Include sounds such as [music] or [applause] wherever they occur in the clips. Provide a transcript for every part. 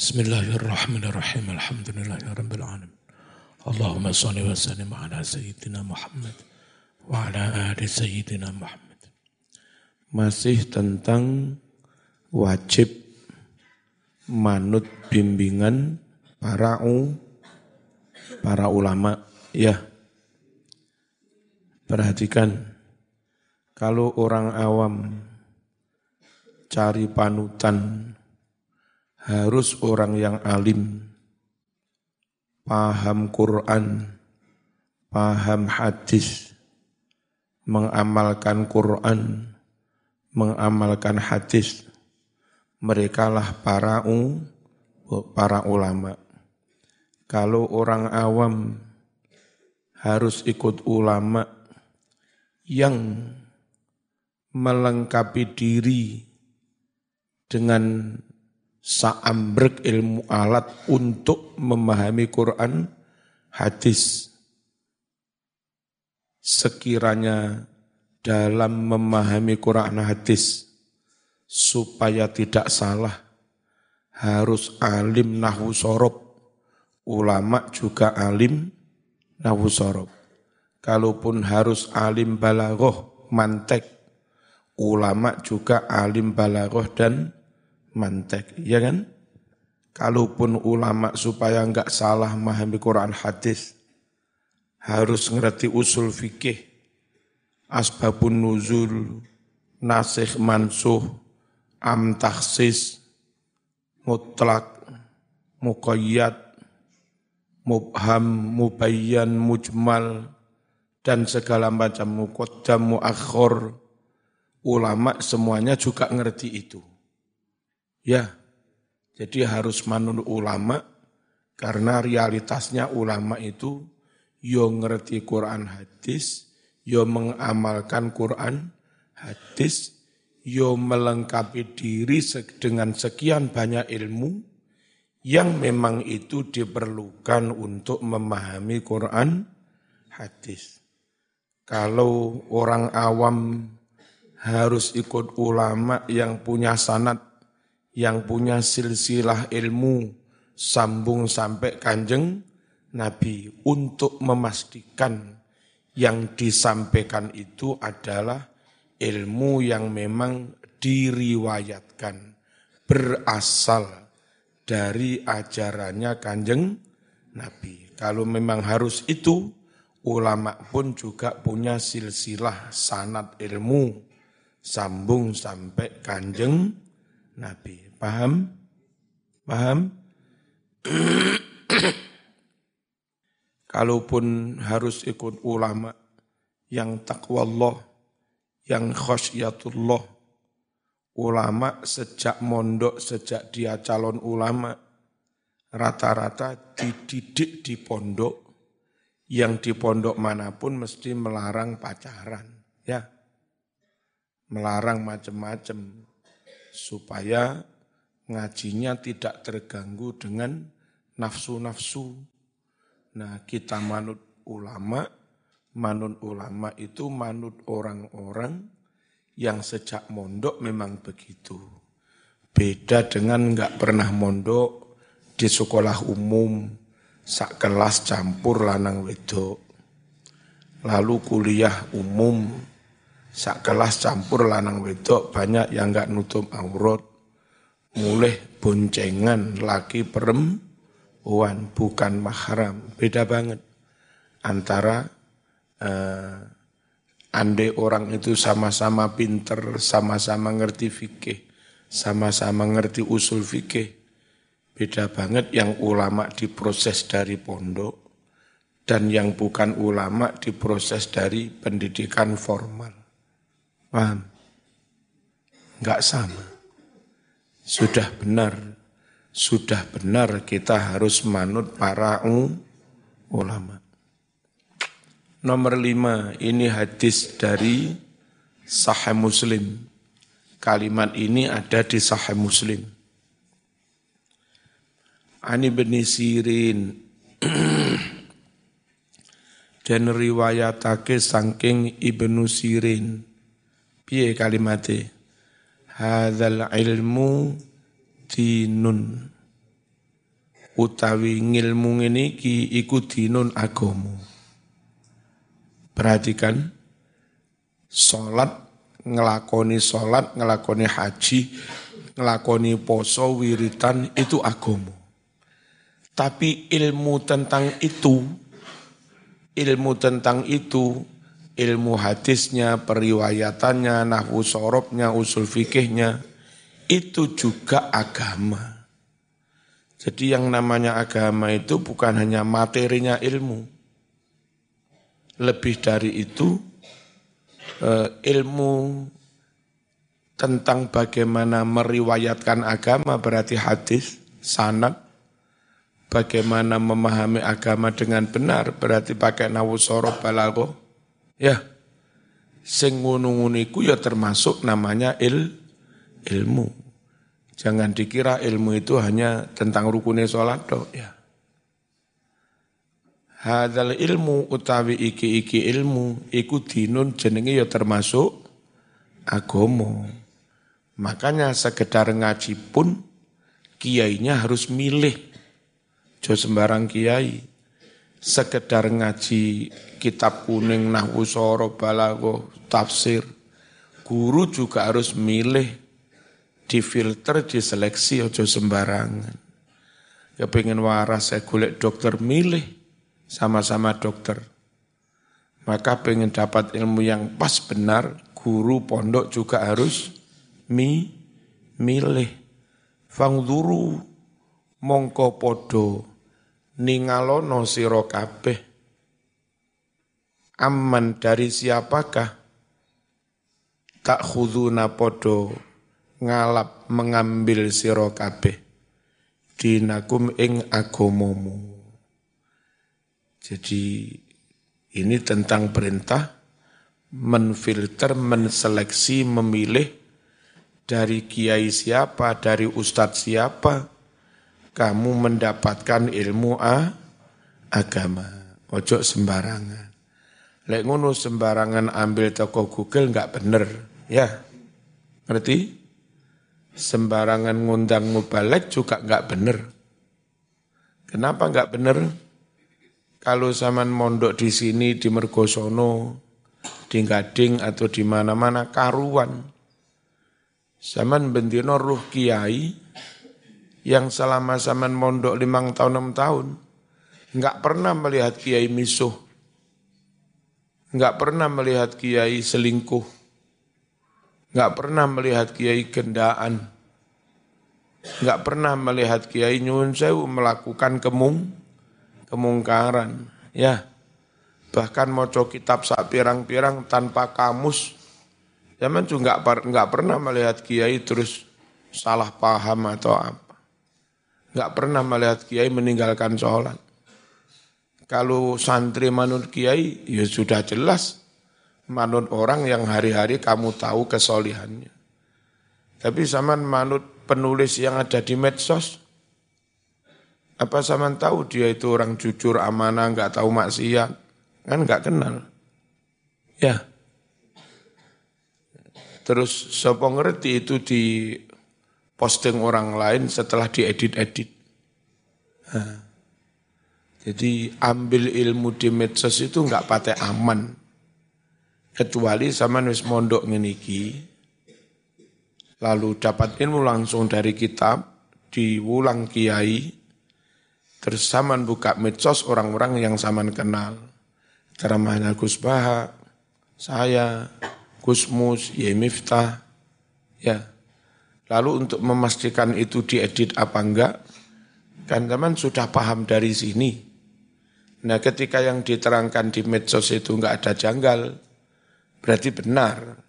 Bismillahirrahmanirrahim. Alhamdulillahirrabbil Allahumma salli wa sallim ala sayyidina Muhammad wa ala ali sayyidina Muhammad. Masih tentang wajib manut bimbingan para u, para ulama ya. Perhatikan kalau orang awam cari panutan harus orang yang alim, paham Quran, paham hadis, mengamalkan Quran, mengamalkan hadis. Mereka lah para u, para ulama. Kalau orang awam harus ikut ulama yang melengkapi diri dengan saambrek ilmu alat untuk memahami Quran, hadis. Sekiranya dalam memahami Quran hadis supaya tidak salah harus alim nahwu sorob. Ulama juga alim nahwu sorob. Kalaupun harus alim balagoh, mantek. Ulama juga alim balagoh dan mantek, ya kan? Kalaupun ulama supaya enggak salah memahami Quran hadis, harus ngerti usul fikih, asbabun nuzul, nasikh mansuh, am taksis, mutlak, muqayyad, mubham, mubayyan, mujmal, dan segala macam muqaddam, muakhir, ulama semuanya juga ngerti itu. Ya, jadi harus manut ulama karena realitasnya ulama itu yo ngerti Quran hadis, yo mengamalkan Quran hadis, yo melengkapi diri dengan sekian banyak ilmu yang memang itu diperlukan untuk memahami Quran hadis. Kalau orang awam harus ikut ulama yang punya sanat yang punya silsilah ilmu sambung sampai kanjeng Nabi untuk memastikan yang disampaikan itu adalah ilmu yang memang diriwayatkan berasal dari ajarannya kanjeng Nabi. Kalau memang harus itu, ulama pun juga punya silsilah sanat ilmu sambung sampai kanjeng Nabi. Paham? Paham? Kalaupun harus ikut ulama yang takwa Allah, yang khasyatullah, ulama sejak mondok, sejak dia calon ulama, rata-rata dididik di pondok, yang di pondok mana pun mesti melarang pacaran, ya, melarang macam-macam supaya ngajinya tidak terganggu dengan nafsu-nafsu. Nah, kita manut ulama, manut ulama itu manut orang-orang yang sejak mondok memang begitu. Beda dengan nggak pernah mondok di sekolah umum, sak kelas campur lanang wedok. Lalu kuliah umum, sak kelas campur lanang wedok banyak yang nggak nutup aurat. Mulai boncengan laki perempuan bukan mahram. Beda banget antara uh, andai orang itu sama-sama pinter sama-sama ngerti fikih sama-sama ngerti usul fikih. Beda banget yang ulama diproses dari pondok dan yang bukan ulama diproses dari pendidikan formal Paham? Enggak sama. Sudah benar, sudah benar kita harus manut para ulama. Nomor lima, ini hadis dari Sahih Muslim. Kalimat ini ada di Sahih Muslim. Ani bin Sirin [clears throat] dan riwayatake saking Ibnu Sirin piye kalimate hadzal ilmu dinun utawi ngilmu ngene iki iku dinun agama. Perhatikan salat ngelakoni salat, ngelakoni haji, ngelakoni poso, wiritan itu agama. Tapi ilmu tentang itu, ilmu tentang itu, ilmu hadisnya, periwayatannya, nahwu sorobnya, usul fikihnya, itu juga agama. Jadi yang namanya agama itu bukan hanya materinya ilmu. Lebih dari itu, eh, ilmu tentang bagaimana meriwayatkan agama berarti hadis, sanad, bagaimana memahami agama dengan benar berarti pakai nawusoro balago. Ya, sing ngono ya termasuk namanya il, ilmu. Jangan dikira ilmu itu hanya tentang rukunnya sholat dong. Ya. Hadal ilmu utawi iki-iki ilmu iku dinun jenenge ya termasuk agomo. Makanya sekedar ngaji pun kiainya harus milih. Jo sembarang kiai. Sekedar ngaji kitab kuning, nahwu soro, balago, tafsir. Guru juga harus milih difilter, diseleksi ojo sembarangan. Ya pengen waras saya golek dokter milih sama-sama dokter. Maka pengen dapat ilmu yang pas benar, guru pondok juga harus mi milih. Fangduru mongko podo ningalono sira kabeh. Aman dari siapakah? Tak khuduna podo ngalap mengambil sira kabeh dinakum ing agomomu. Jadi ini tentang perintah menfilter, menseleksi, memilih dari kiai siapa, dari ustadz siapa, kamu mendapatkan ilmu a, agama. Ojo sembarangan. Lek ngono sembarangan ambil toko Google nggak bener, ya. Ngerti? sembarangan ngundang mubalek juga nggak bener. Kenapa nggak bener? Kalau zaman mondok di sini di Mergosono, di Gading atau di mana-mana karuan. Zaman bendino ruh kiai yang selama zaman mondok limang tahun enam tahun nggak pernah melihat kiai misuh, nggak pernah melihat kiai selingkuh, nggak pernah melihat kiai gendaan, nggak pernah melihat kiai nyun sewu melakukan kemung, kemungkaran, ya. Bahkan moco kitab sak pirang-pirang tanpa kamus, zaman juga nggak pernah melihat kiai terus salah paham atau apa. Nggak pernah melihat kiai meninggalkan sholat. Kalau santri manut kiai, ya sudah jelas manut orang yang hari-hari kamu tahu kesolihannya. Tapi zaman manut penulis yang ada di medsos, apa zaman tahu dia itu orang jujur, amanah, nggak tahu maksiat, kan nggak kenal. Ya. Terus sopo ngerti itu di posting orang lain setelah diedit-edit. Jadi ambil ilmu di medsos itu nggak pakai aman. Kecuali sama wis mondok ngeniki lalu dapat ilmu langsung dari kitab diulang kiai terus saman buka medsos orang-orang yang saman kenal. Ceramahnya Gus Baha saya Gus Mus Ye Miftah ya lalu untuk memastikan itu diedit apa enggak kan teman sudah paham dari sini nah ketika yang diterangkan di medsos itu enggak ada janggal berarti benar.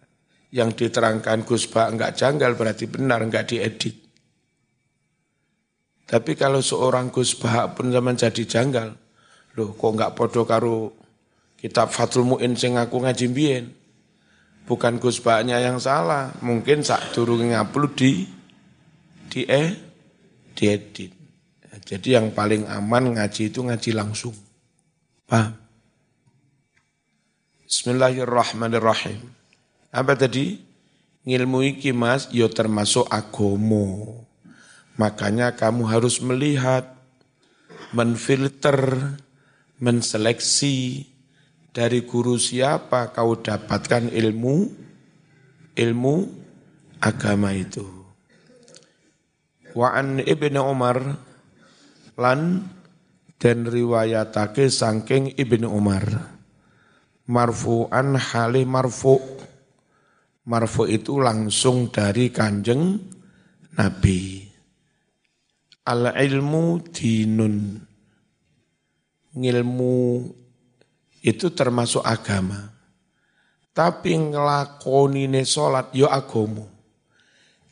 Yang diterangkan Gus Ba enggak janggal berarti benar, enggak diedit. Tapi kalau seorang Gus Ba pun zaman jadi janggal, loh kok enggak podo karo kitab Fathul Mu'in sing aku ngaji mbien. Bukan Gus Ba-nya yang salah, mungkin sak durung ngupload di di eh diedit. Jadi yang paling aman ngaji itu ngaji langsung. Paham? Bismillahirrahmanirrahim. Apa tadi? Ngilmu iki mas, yo ya termasuk agomo. Makanya kamu harus melihat menfilter, menseleksi dari guru siapa kau dapatkan ilmu ilmu agama itu. Wa an Ibnu Umar lan dan riwayatake sangking Ibnu Umar. Marfu'an hali marfu. Marfu itu langsung dari kanjeng Nabi. Al ilmu dinun. Ngilmu itu termasuk agama. Tapi ngelakoni ne sholat yo agomo.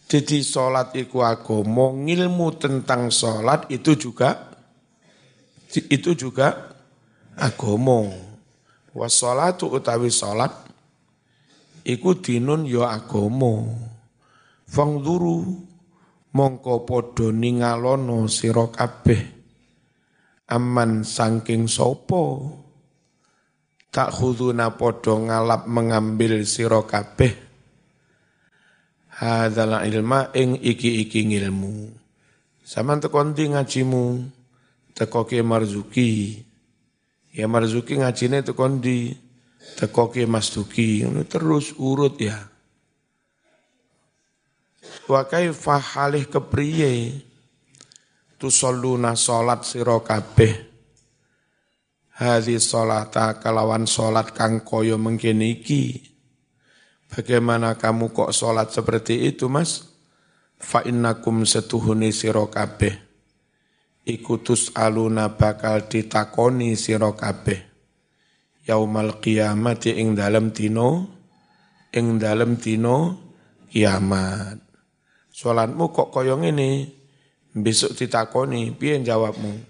Jadi sholat iku agomo ngilmu tentang sholat itu juga itu juga agomo. Wassalatu utawi salat iku dinun ya agama. Fangduru mongko padha ningalono sira kabeh. Aman saking sapa tak khuduna padha ngalap mengambil sira kabeh hadzal ilma ing iki-iki ngilmu. Saman tekon ngajimu? Teko ke marzuki. Ya Marzuki ngajine itu kondi tekoki Mas Duki terus urut ya. Wa kaifa halih kepriye? Tusalluna salat sira kabeh hadhi salata kalawan salat kang kaya mengkene iki. Bagaimana kamu kok salat seperti itu mas? Fa innakum setuhuni sira kabeh. Ikutus aluna bakal ditakoni sira kabeh. Yaumal qiyamati ing dalem dino ing dalem dino kiamat. Salatmu kok kaya ngene? Besok ditakoni. Piye jawabmu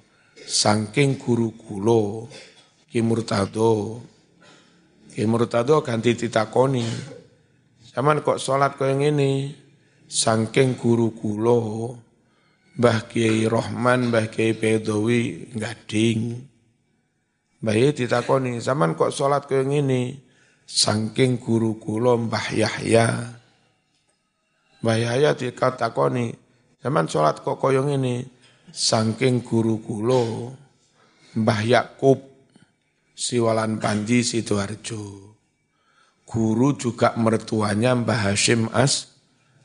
saking guru kula Ki Murtado Ki Murtado ganti ditakoni Saman kok salat kaya ngene saking guru kula Mbah Kiai Rohman, Mbah Kiai Pedowi gading. Mbah Kiai ditakoni, zaman kok sholat kayak gini? Sangking guru kulo Mbah Yahya. Mbah Yahya dikatakoni, zaman sholat kok koyong ini? Sangking guru kulo Mbah Yakub, Siwalan Panji Sidoarjo. Guru juga mertuanya Mbah Hashim As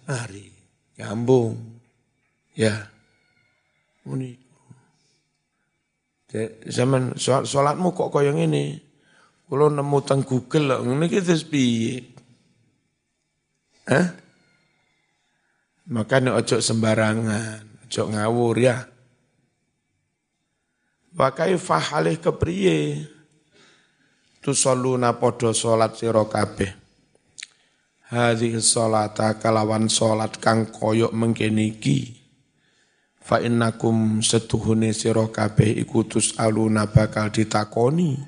Ari. Nyambung. Ya. Muni. Zaman sholatmu kok kaya ini. Kalau nemu teng Google lah, ini kita piye? Hah? Makanya ojo sembarangan, ojo ngawur ya. Wakai fahalih kepriye. Tusalluna podo sholat sira kabeh. Hadhihi sholata kalawan sholat kang koyok mengkeniki fa innakum setuhune sira kabeh iku aluna bakal ditakoni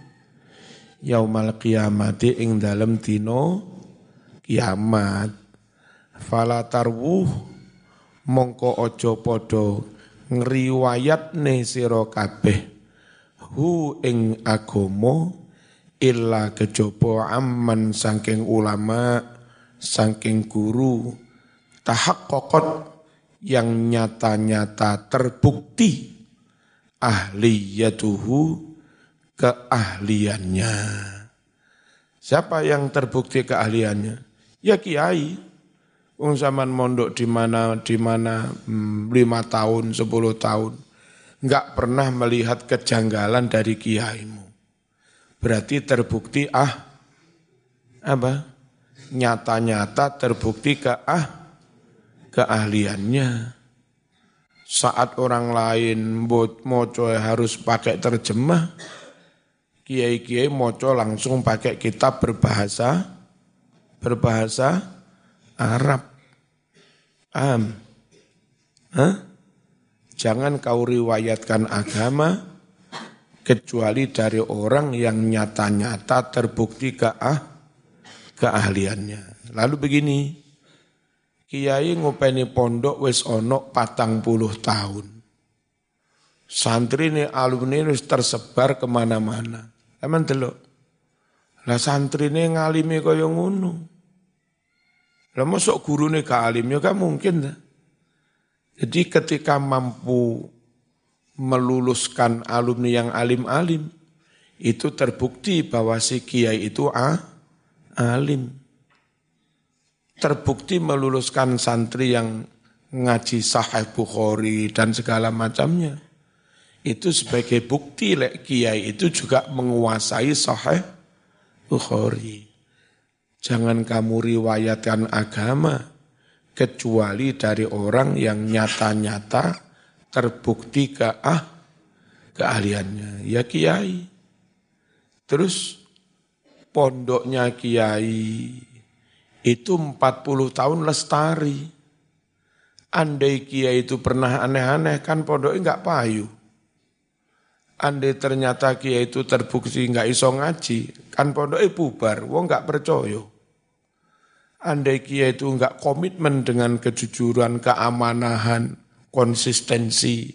yaumal qiyamati ing dalem dina kiamat fala tarwuh mongko aja padha ngriwayatne sira kabeh hu ing agama illa kejaba amman saking ulama saking guru tahaqqaqat yang nyata-nyata terbukti ahliyatuhu keahliannya. Siapa yang terbukti keahliannya? Ya kiai. Wong zaman mondok di mana di mana hmm, lima tahun, sepuluh tahun, nggak pernah melihat kejanggalan dari kiaimu. Berarti terbukti ah apa? Nyata-nyata terbukti ke ah keahliannya. Saat orang lain moco harus pakai terjemah, kiai-kiai moco langsung pakai kitab berbahasa berbahasa Arab. Am. Hah? Jangan kau riwayatkan agama kecuali dari orang yang nyata-nyata terbukti keah, keahliannya. Lalu begini, Kiai ngopeni pondok wis ono patang puluh tahun. Santri ini alumni wis tersebar ke mana-mana. Emang delok. Lah santri ini ngalimi kaya ngono. Lah masuk guru ini ke alim ya kan mungkin. Jadi ketika mampu meluluskan alumni yang alim-alim, itu terbukti bahwa si kiai itu ah, alim. Terbukti meluluskan santri yang ngaji sahih Bukhari dan segala macamnya. Itu sebagai bukti lek kiai itu juga menguasai sahih Bukhari. Jangan kamu riwayatkan agama kecuali dari orang yang nyata-nyata terbukti ke ah keahliannya. Ya kiai. Terus pondoknya kiai itu 40 tahun lestari. Andai kiai itu pernah aneh-aneh kan pondoknya enggak payu. Andai ternyata kiai itu terbukti enggak iso ngaji, kan pondoknya bubar, wong enggak percaya. Andai kiai itu enggak komitmen dengan kejujuran, keamanahan, konsistensi,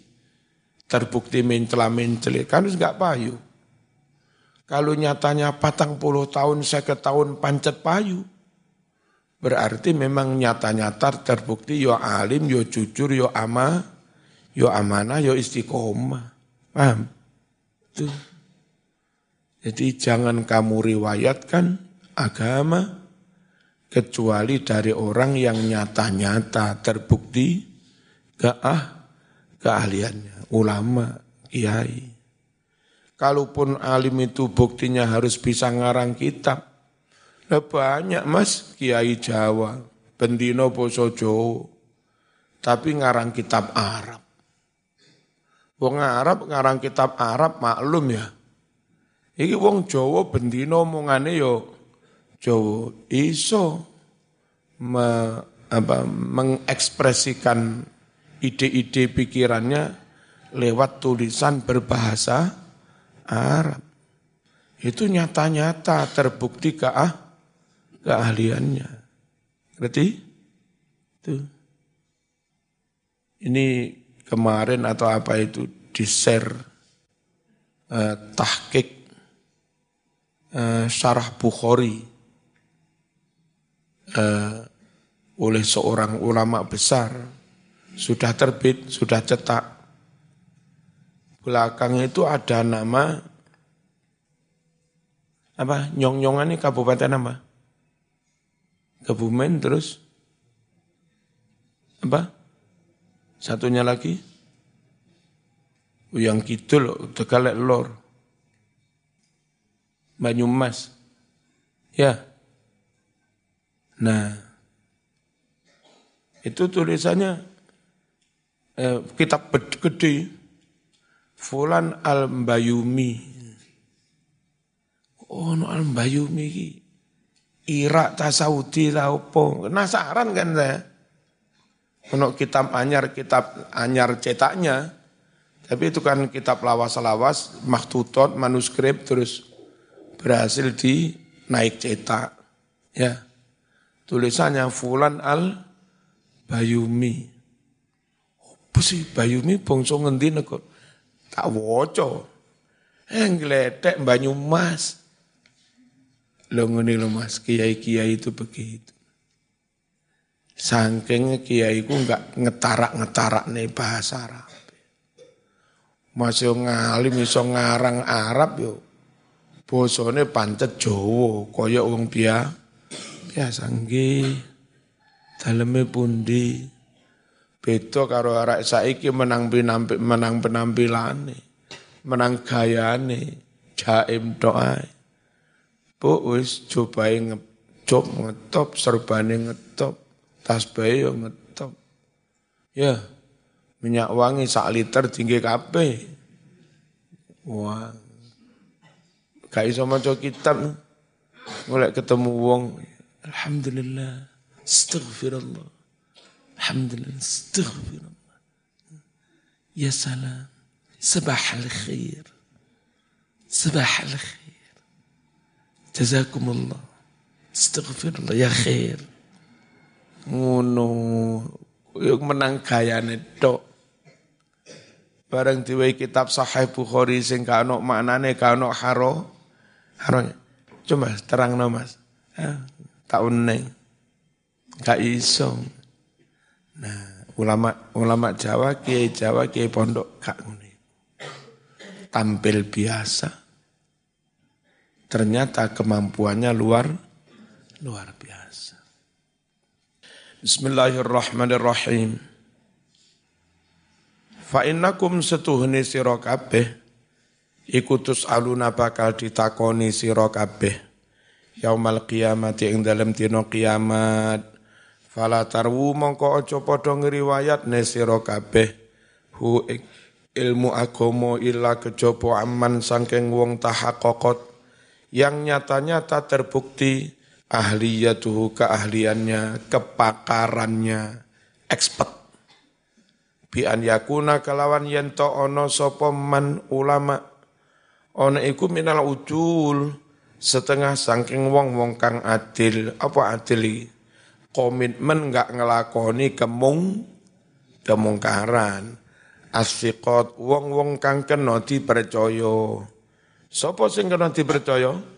terbukti mencela-mencela, kan enggak payu. Kalau nyatanya patang puluh tahun, saya tahun pancet payu. Berarti memang nyata-nyata terbukti yo alim, yo jujur, yo ama, yo amanah, yo istiqomah. Paham? Itu. Jadi jangan kamu riwayatkan agama kecuali dari orang yang nyata-nyata terbukti keah keahliannya, ulama, kiai. Kalaupun alim itu buktinya harus bisa ngarang kitab, Nah banyak mas kiai Jawa, bendino poso Jawa, tapi ngarang kitab Arab. Wong Arab ngarang kitab Arab maklum ya. Iki wong Jawa bendino omongane yo Jawa iso me, apa, mengekspresikan ide-ide pikirannya lewat tulisan berbahasa Arab. Itu nyata-nyata terbukti ke ah, keahliannya. Berarti itu. Ini kemarin atau apa itu di-share eh, tahkik eh, syarah Bukhari eh, oleh seorang ulama besar sudah terbit, sudah cetak. Belakang itu ada nama apa? Nyong-nyongan ini kabupaten apa? Kebumen terus apa? Satunya lagi yang kidul Tegalek Lor. Banyumas. Ya. Nah, itu tulisannya eh, kitab gede Fulan al-Bayumi. Oh, no al-Bayumi Irak ta Saudi ta opo. Penasaran kan saya. Untuk kitab anyar, kitab anyar cetaknya. Tapi itu kan kitab lawas-lawas, maktutot, manuskrip, terus berhasil di naik cetak. Ya. Tulisannya Fulan al Bayumi. Apa sih Bayumi bangsa ngendi nego? Tak woco. Eh ngeletek Banyumas. Lo ngene lo mas, kiai-kiai itu begitu. Sangking kiai ku enggak ngetarak-ngetarak nih bahasa Arab. Masih ngalim iso ngarang Arab yo. Bosone pancet Jawa, kaya wong biya biasa nggih. Daleme pundi? Beda karo arek saiki menang penampi, menang penampilane, menang gayane, jaim doa. Bu wis cobae ngecop ngetop serbane ngetop tasbahe yo ngetop. Ya, minyak wangi sak liter tinggi kape. Wah. Gak iso maca kitab. Mulai ketemu wong, الحمد لله استغفر الله الحمد لله استغفر الله يا سلام صباح الخير صباح الخير جزاكم الله استغفر الله يا خير ngono yo menang gayane tok bareng diwehi kitab sahih Bukhari sing gak ono maknane gak ono haro haro coba terang no mas ha. Tak uneng. Gak iso. Nah, ulama ulama Jawa, kiai Jawa, kiai pondok gak ngene. tampil biasa. Ternyata kemampuannya luar luar biasa. Bismillahirrahmanirrahim. Fa innakum setuhni sira kabeh iku aluna bakal ditakoni sira kabeh yaumal qiyamati ing dalem dina kiamat fala tarwu mongko aja padha ngriwayat ne sira kabeh hu ilmu agama illa kejaba aman sangking wong tahaqqaqat yang nyata-nyata terbukti ahliyatuhu keahliannya, kepakarannya, expert. Bi an yakuna kelawan yento ono sopo man ulama. Ono iku minal ujul setengah saking wong-wong kang adil. Apa adil Komitmen nggak ngelakoni kemung kemungkaran. Asfiqot wong-wong kang kena dipercaya. Sopo sing kena dipercaya?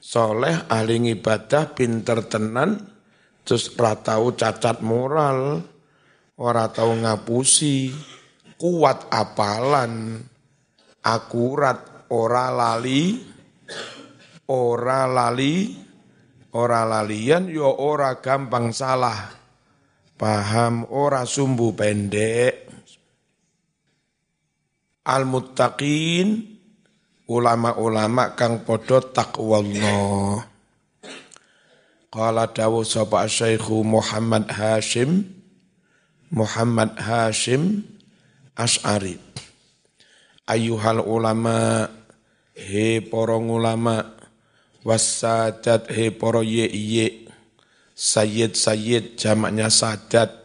soleh, ahli ibadah, pinter tenan, terus ratau cacat moral, ora tau ngapusi, kuat apalan, akurat, ora lali, ora lali, ora lalian, yo ora gampang salah, paham, ora sumbu pendek. Al-muttaqin ulama-ulama kang padha takwallah. Qala dawu sapa Syekhu Muhammad Hashim Muhammad Hashim Ash'ari. Ayuhal ulama he para ulama wasadat he para ye ye. Sayyid sayyid jamaknya sadat.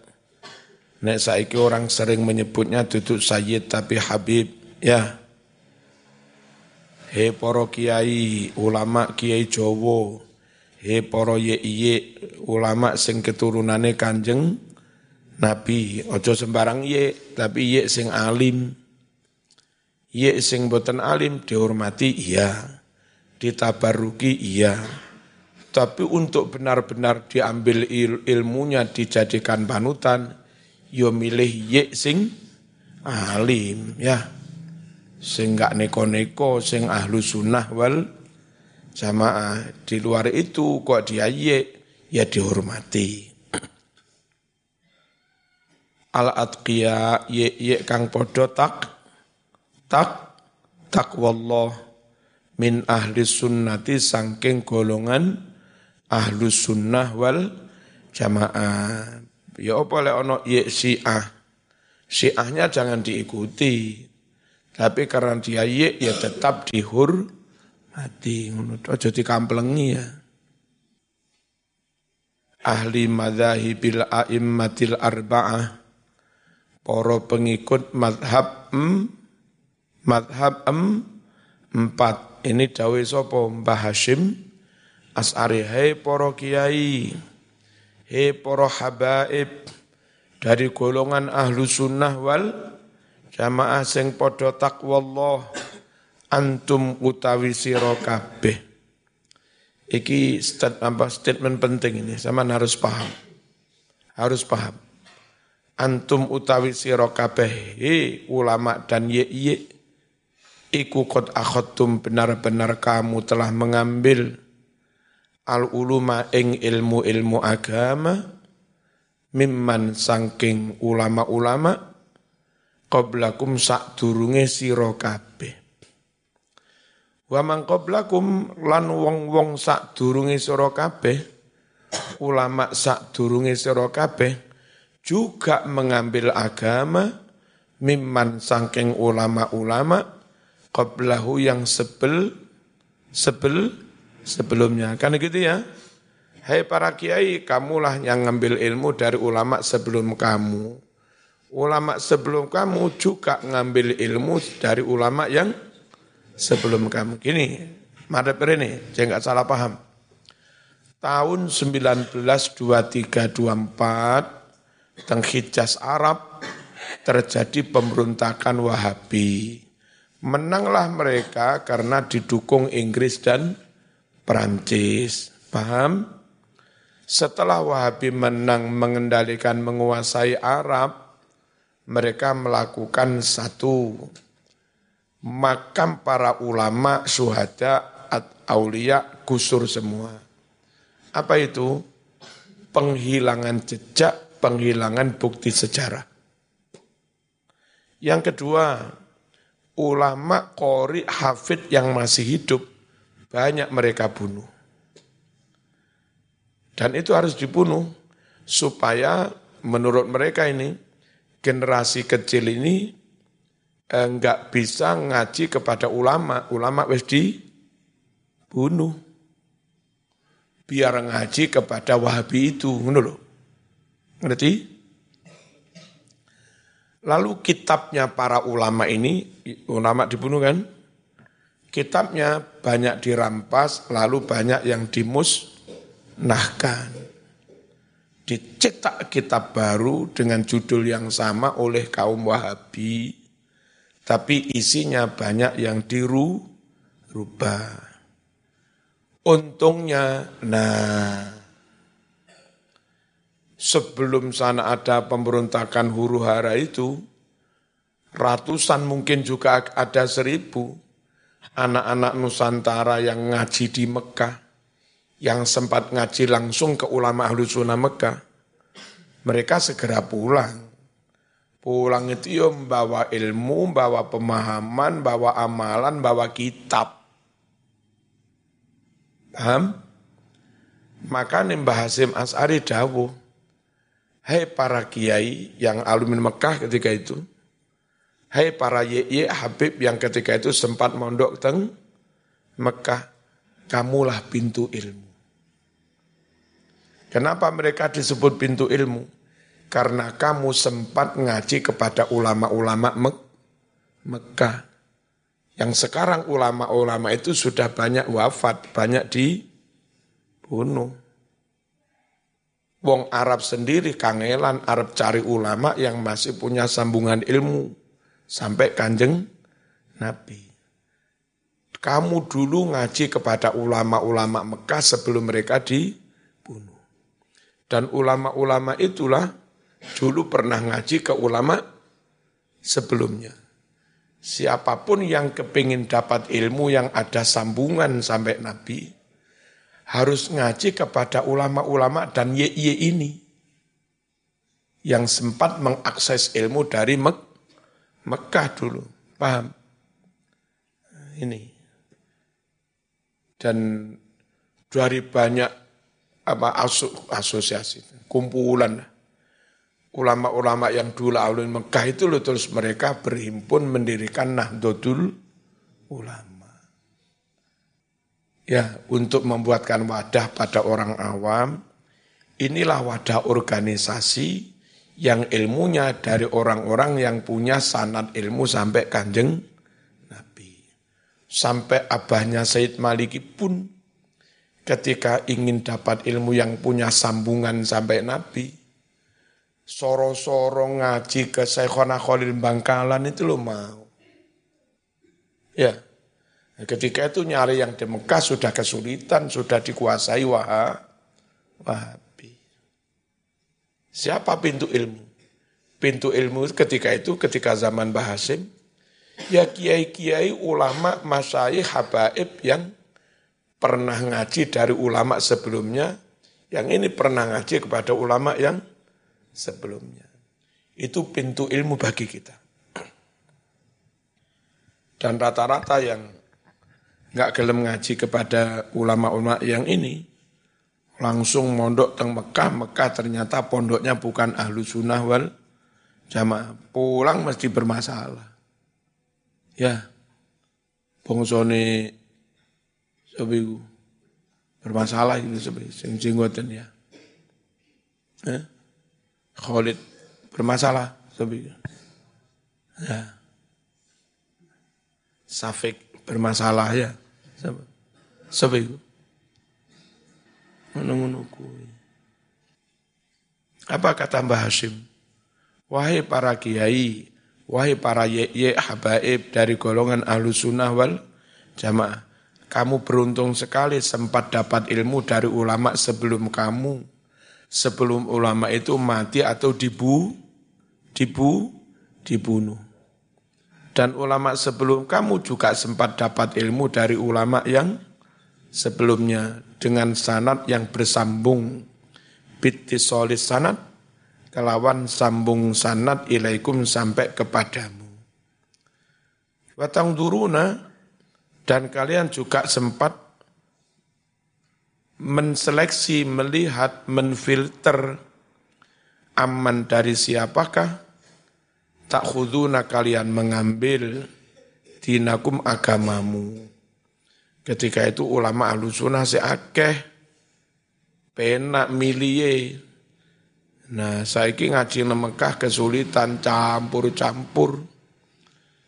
Nek saiki orang sering menyebutnya duduk sayyid tapi habib ya. He para kiai ulama kiai Jawa. He para ye ulama sing keturunane Kanjeng Nabi. Ojo sembarang ye tapi ye sing alim. Ye sing boten alim dihormati iya ditabaruki iya tapi untuk benar-benar diambil il ilmunya dijadikan panutan yo milih ye sing alim ya sing gak neko-neko, sing ahlu sunnah wal jamaah. Di luar itu kok dia ye, ya dihormati. [clears throat] Al atqiya ye ye kang podo tak tak takwallah min ahli sunnati sangking golongan ahlu sunnah wal jamaah. Ya apa le ono ye si'ah. Si'ahnya jangan diikuti. Tapi karena dia ye, ya tetap dihur mati. Ojo dikamplengi ya. Ahli madhahibil a'immatil arba'ah. Poro pengikut madhab em, madhab em, empat. Ini dawe sopo Mbah Hashim. As'ari, hei poro kiai. Hei poro habaib. Dari golongan ahlu sunnah wal Jamaah sing padha takwallah antum utawi sira kabeh. Iki stat, statement penting ini, sama harus paham. Harus paham. Antum utawi sira kabeh, ulama dan ye ye, iku kot akhottum benar-benar kamu telah mengambil al uluma ing ilmu-ilmu agama mimman sangking ulama-ulama qablakum sak durunge sira kabeh. Wa man lan wong-wong sak durunge sira kabeh, ulama sak durunge sira kabeh juga mengambil agama mimman sangking ulama-ulama qablahu yang sebel sebel sebelumnya. Kan gitu ya. Hai hey para kiai, kamulah yang ngambil ilmu dari ulama sebelum kamu ulama sebelum kamu juga ngambil ilmu dari ulama yang sebelum kamu. Gini, madep ini, saya nggak salah paham. Tahun 1923-24, teng Hijaz Arab, terjadi pemberontakan Wahabi. Menanglah mereka karena didukung Inggris dan Perancis. Paham? Setelah Wahabi menang mengendalikan menguasai Arab, mereka melakukan satu makam para ulama, suhada, aulia, gusur semua. Apa itu? Penghilangan jejak, penghilangan bukti sejarah. Yang kedua, ulama, kori, hafid yang masih hidup, banyak mereka bunuh. Dan itu harus dibunuh supaya menurut mereka ini generasi kecil ini enggak bisa ngaji kepada ulama, ulama wis bunuh. Biar ngaji kepada Wahabi itu, ngono loh. Ngerti? Lalu kitabnya para ulama ini, ulama dibunuh kan? Kitabnya banyak dirampas, lalu banyak yang dimusnahkan. Dicetak kitab baru dengan judul yang sama oleh kaum Wahabi tapi isinya banyak yang dirubah. Untungnya, nah, sebelum sana ada pemberontakan huru hara itu, ratusan mungkin juga ada seribu anak-anak Nusantara yang ngaji di Mekah, yang sempat ngaji langsung ke ulama ahlu sunnah Mekah, mereka segera pulang Pulang itu ya membawa ilmu, bawa pemahaman, bawa amalan, bawa kitab. Paham? Maka Mbah Hasim As'ari dawuh, Hai para kiai yang alumin Mekah ketika itu, Hai para ye Habib yang ketika itu sempat mondok teng Mekah, kamulah pintu ilmu. Kenapa mereka disebut pintu ilmu? karena kamu sempat ngaji kepada ulama-ulama Mek Mekah. Yang sekarang ulama-ulama itu sudah banyak wafat, banyak dibunuh. Wong Arab sendiri kangelan Arab cari ulama yang masih punya sambungan ilmu sampai kanjeng Nabi. Kamu dulu ngaji kepada ulama-ulama Mekah sebelum mereka dibunuh. Dan ulama-ulama itulah dulu pernah ngaji ke ulama sebelumnya. Siapa pun yang kepingin dapat ilmu yang ada sambungan sampai Nabi, harus ngaji kepada ulama-ulama dan ye ini yang sempat mengakses ilmu dari Mek Mekah dulu. Paham? Ini. Dan dari banyak apa asosiasi, kumpulan ulama-ulama yang dulu alun Mekah itu loh terus mereka berhimpun mendirikan Nahdlatul Ulama. Ya, untuk membuatkan wadah pada orang awam, inilah wadah organisasi yang ilmunya dari orang-orang yang punya sanad ilmu sampai kanjeng Nabi. Sampai abahnya Said Maliki pun ketika ingin dapat ilmu yang punya sambungan sampai Nabi, soro-soro ngaji ke Syekhona Khalil Bangkalan itu lo mau. Ya, ketika itu nyari yang di Mekah sudah kesulitan, sudah dikuasai Wahabi. Siapa pintu ilmu? Pintu ilmu ketika itu, ketika zaman Bahasim, ya kiai-kiai ulama masyayikh habaib yang pernah ngaji dari ulama sebelumnya, yang ini pernah ngaji kepada ulama yang sebelumnya. Itu pintu ilmu bagi kita. Dan rata-rata yang nggak gelem ngaji kepada ulama-ulama yang ini, langsung mondok teng Mekah, Mekah ternyata pondoknya bukan ahlu sunnah wal jamaah. Pulang mesti bermasalah. Ya, bongsone sebiku bermasalah itu sebi, sing jenggoten ya. Eh? Khalid bermasalah. Ya. Safik bermasalah ya. Siapa itu? Apa kata Mbah Hashim? Wahai para kiai, wahai para ye habaib dari golongan ahlu sunnah wal jamaah. Kamu beruntung sekali sempat dapat ilmu dari ulama sebelum kamu sebelum ulama itu mati atau dibu, dibu, dibunuh. Dan ulama sebelum kamu juga sempat dapat ilmu dari ulama yang sebelumnya dengan sanat yang bersambung. solis sanat, kelawan sambung sanat ilaikum sampai kepadamu. Watang duruna, dan kalian juga sempat menseleksi, melihat, menfilter aman dari siapakah tak khuduna kalian mengambil dinakum agamamu. Ketika itu ulama ahlu sunnah seakeh penak milie. Nah, saiki ngaji nang Mekah kesulitan campur-campur.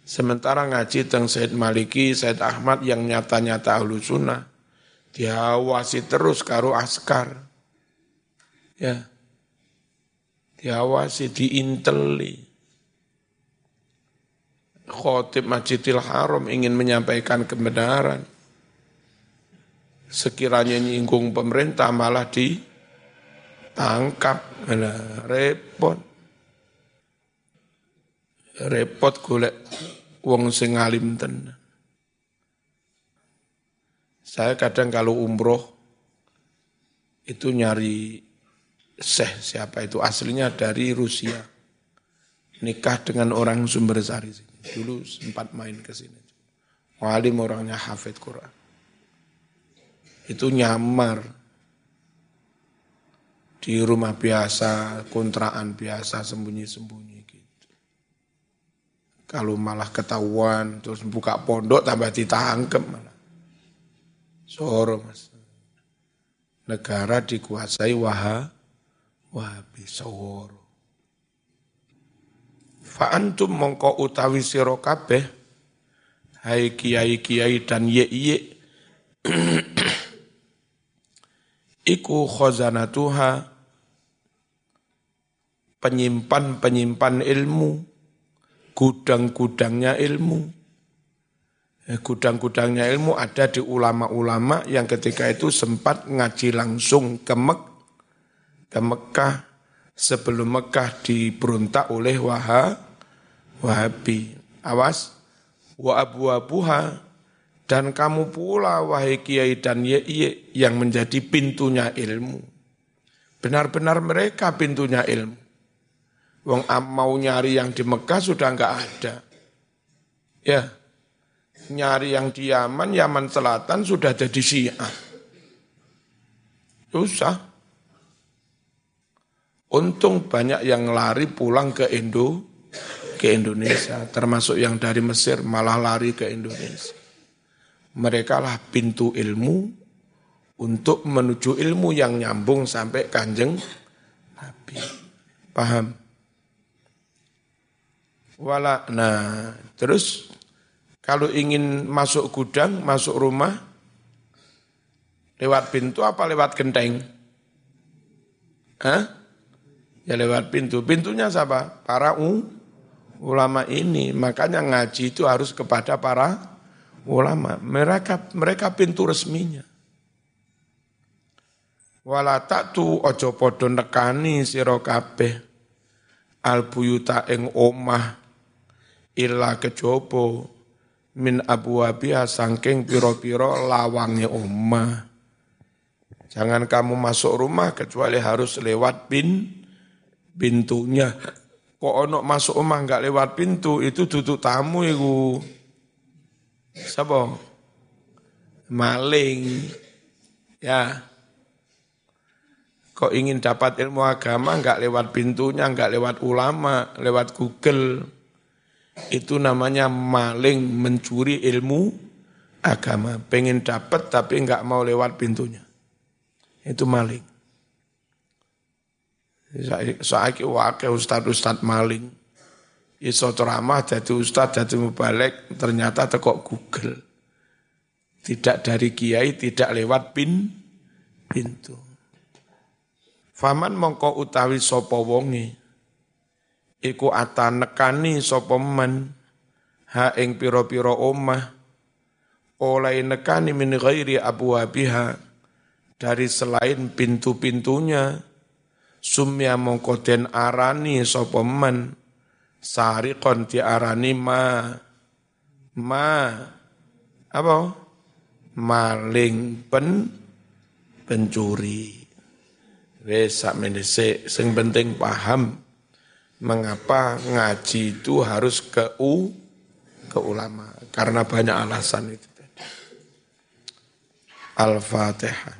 Sementara ngaji teng Said Maliki, Said Ahmad yang nyata-nyata ahlu sunnah, diawasi terus karo askar. Ya. Diawasi, diinteli khotib Masjidil Haram ingin menyampaikan kebenaran. Sekiranya nyinggung pemerintah malah ditangkap. Nah, repot. Repot golek wong sing alim tenan. Saya kadang kalau umroh itu nyari seh siapa itu aslinya dari Rusia. Nikah dengan orang sumber sari. Dulu sempat main ke sini. Walim orangnya hafid Quran. Itu nyamar di rumah biasa, kontraan biasa, sembunyi-sembunyi gitu. Kalau malah ketahuan, terus buka pondok tambah ditangkep malah. Soro mas. Negara dikuasai waha, wahabi, soro. Fa'antum mongko utawi sira kabeh hai kiai-kiai dan ye-ye [clears throat] iku khazanatuha penyimpan-penyimpan ilmu gudang-gudangnya ilmu. Eh, gudang-gudangnya ilmu ada di ulama-ulama yang ketika itu sempat ngaji langsung ke Mek ke Mekah sebelum Mekah diberontak oleh Wahab Wahabi. Awas, wa abu abuha dan kamu pula wahai kiai dan ye, ye yang menjadi pintunya ilmu. Benar-benar mereka pintunya ilmu. Wong mau nyari yang di Mekah sudah enggak ada. Ya, nyari yang di Yaman, Yaman Selatan sudah jadi Syiah. Susah. Untung banyak yang lari pulang ke Indo, ke Indonesia, termasuk yang dari Mesir malah lari ke Indonesia. Mereka lah pintu ilmu untuk menuju ilmu yang nyambung sampai kanjeng Nabi. Paham? Wala, nah terus kalau ingin masuk gudang, masuk rumah, lewat pintu apa lewat genteng? Hah? Ya lewat pintu. Pintunya siapa? Para u, ulama ini. Makanya ngaji itu harus kepada para ulama. Mereka mereka pintu resminya. Wala tu ojo podo nekani sira kabeh al buyuta ing omah illa kejobo min abwabiha sangking piro-piro lawange omah. Jangan kamu masuk rumah kecuali harus lewat pin pintunya kok ono masuk omah nggak lewat pintu itu tutup tamu iku. Sapa? Maling. Ya. Kok ingin dapat ilmu agama nggak lewat pintunya nggak lewat ulama lewat Google? Itu namanya maling mencuri ilmu agama. Pengen dapat tapi nggak mau lewat pintunya. Itu maling Saiki wakil ustad-ustad maling. Iso ceramah jadi ustad, jadi mubalek, ternyata tekok Google. Tidak dari kiai, tidak lewat pin, pintu. Faman mongko utawi sopo wongi. Iku ata nekani sopo man. Ha ing piro-piro omah. Oleh nekani min ghairi abu Dari selain pintu-pintunya sumya mongko den arani sapa men sariqon arani ma ma apa? Maling pen pencuri. Wes sakmene sing penting paham mengapa ngaji itu harus ke u ke ulama karena banyak alasan itu. Al-Fatihah.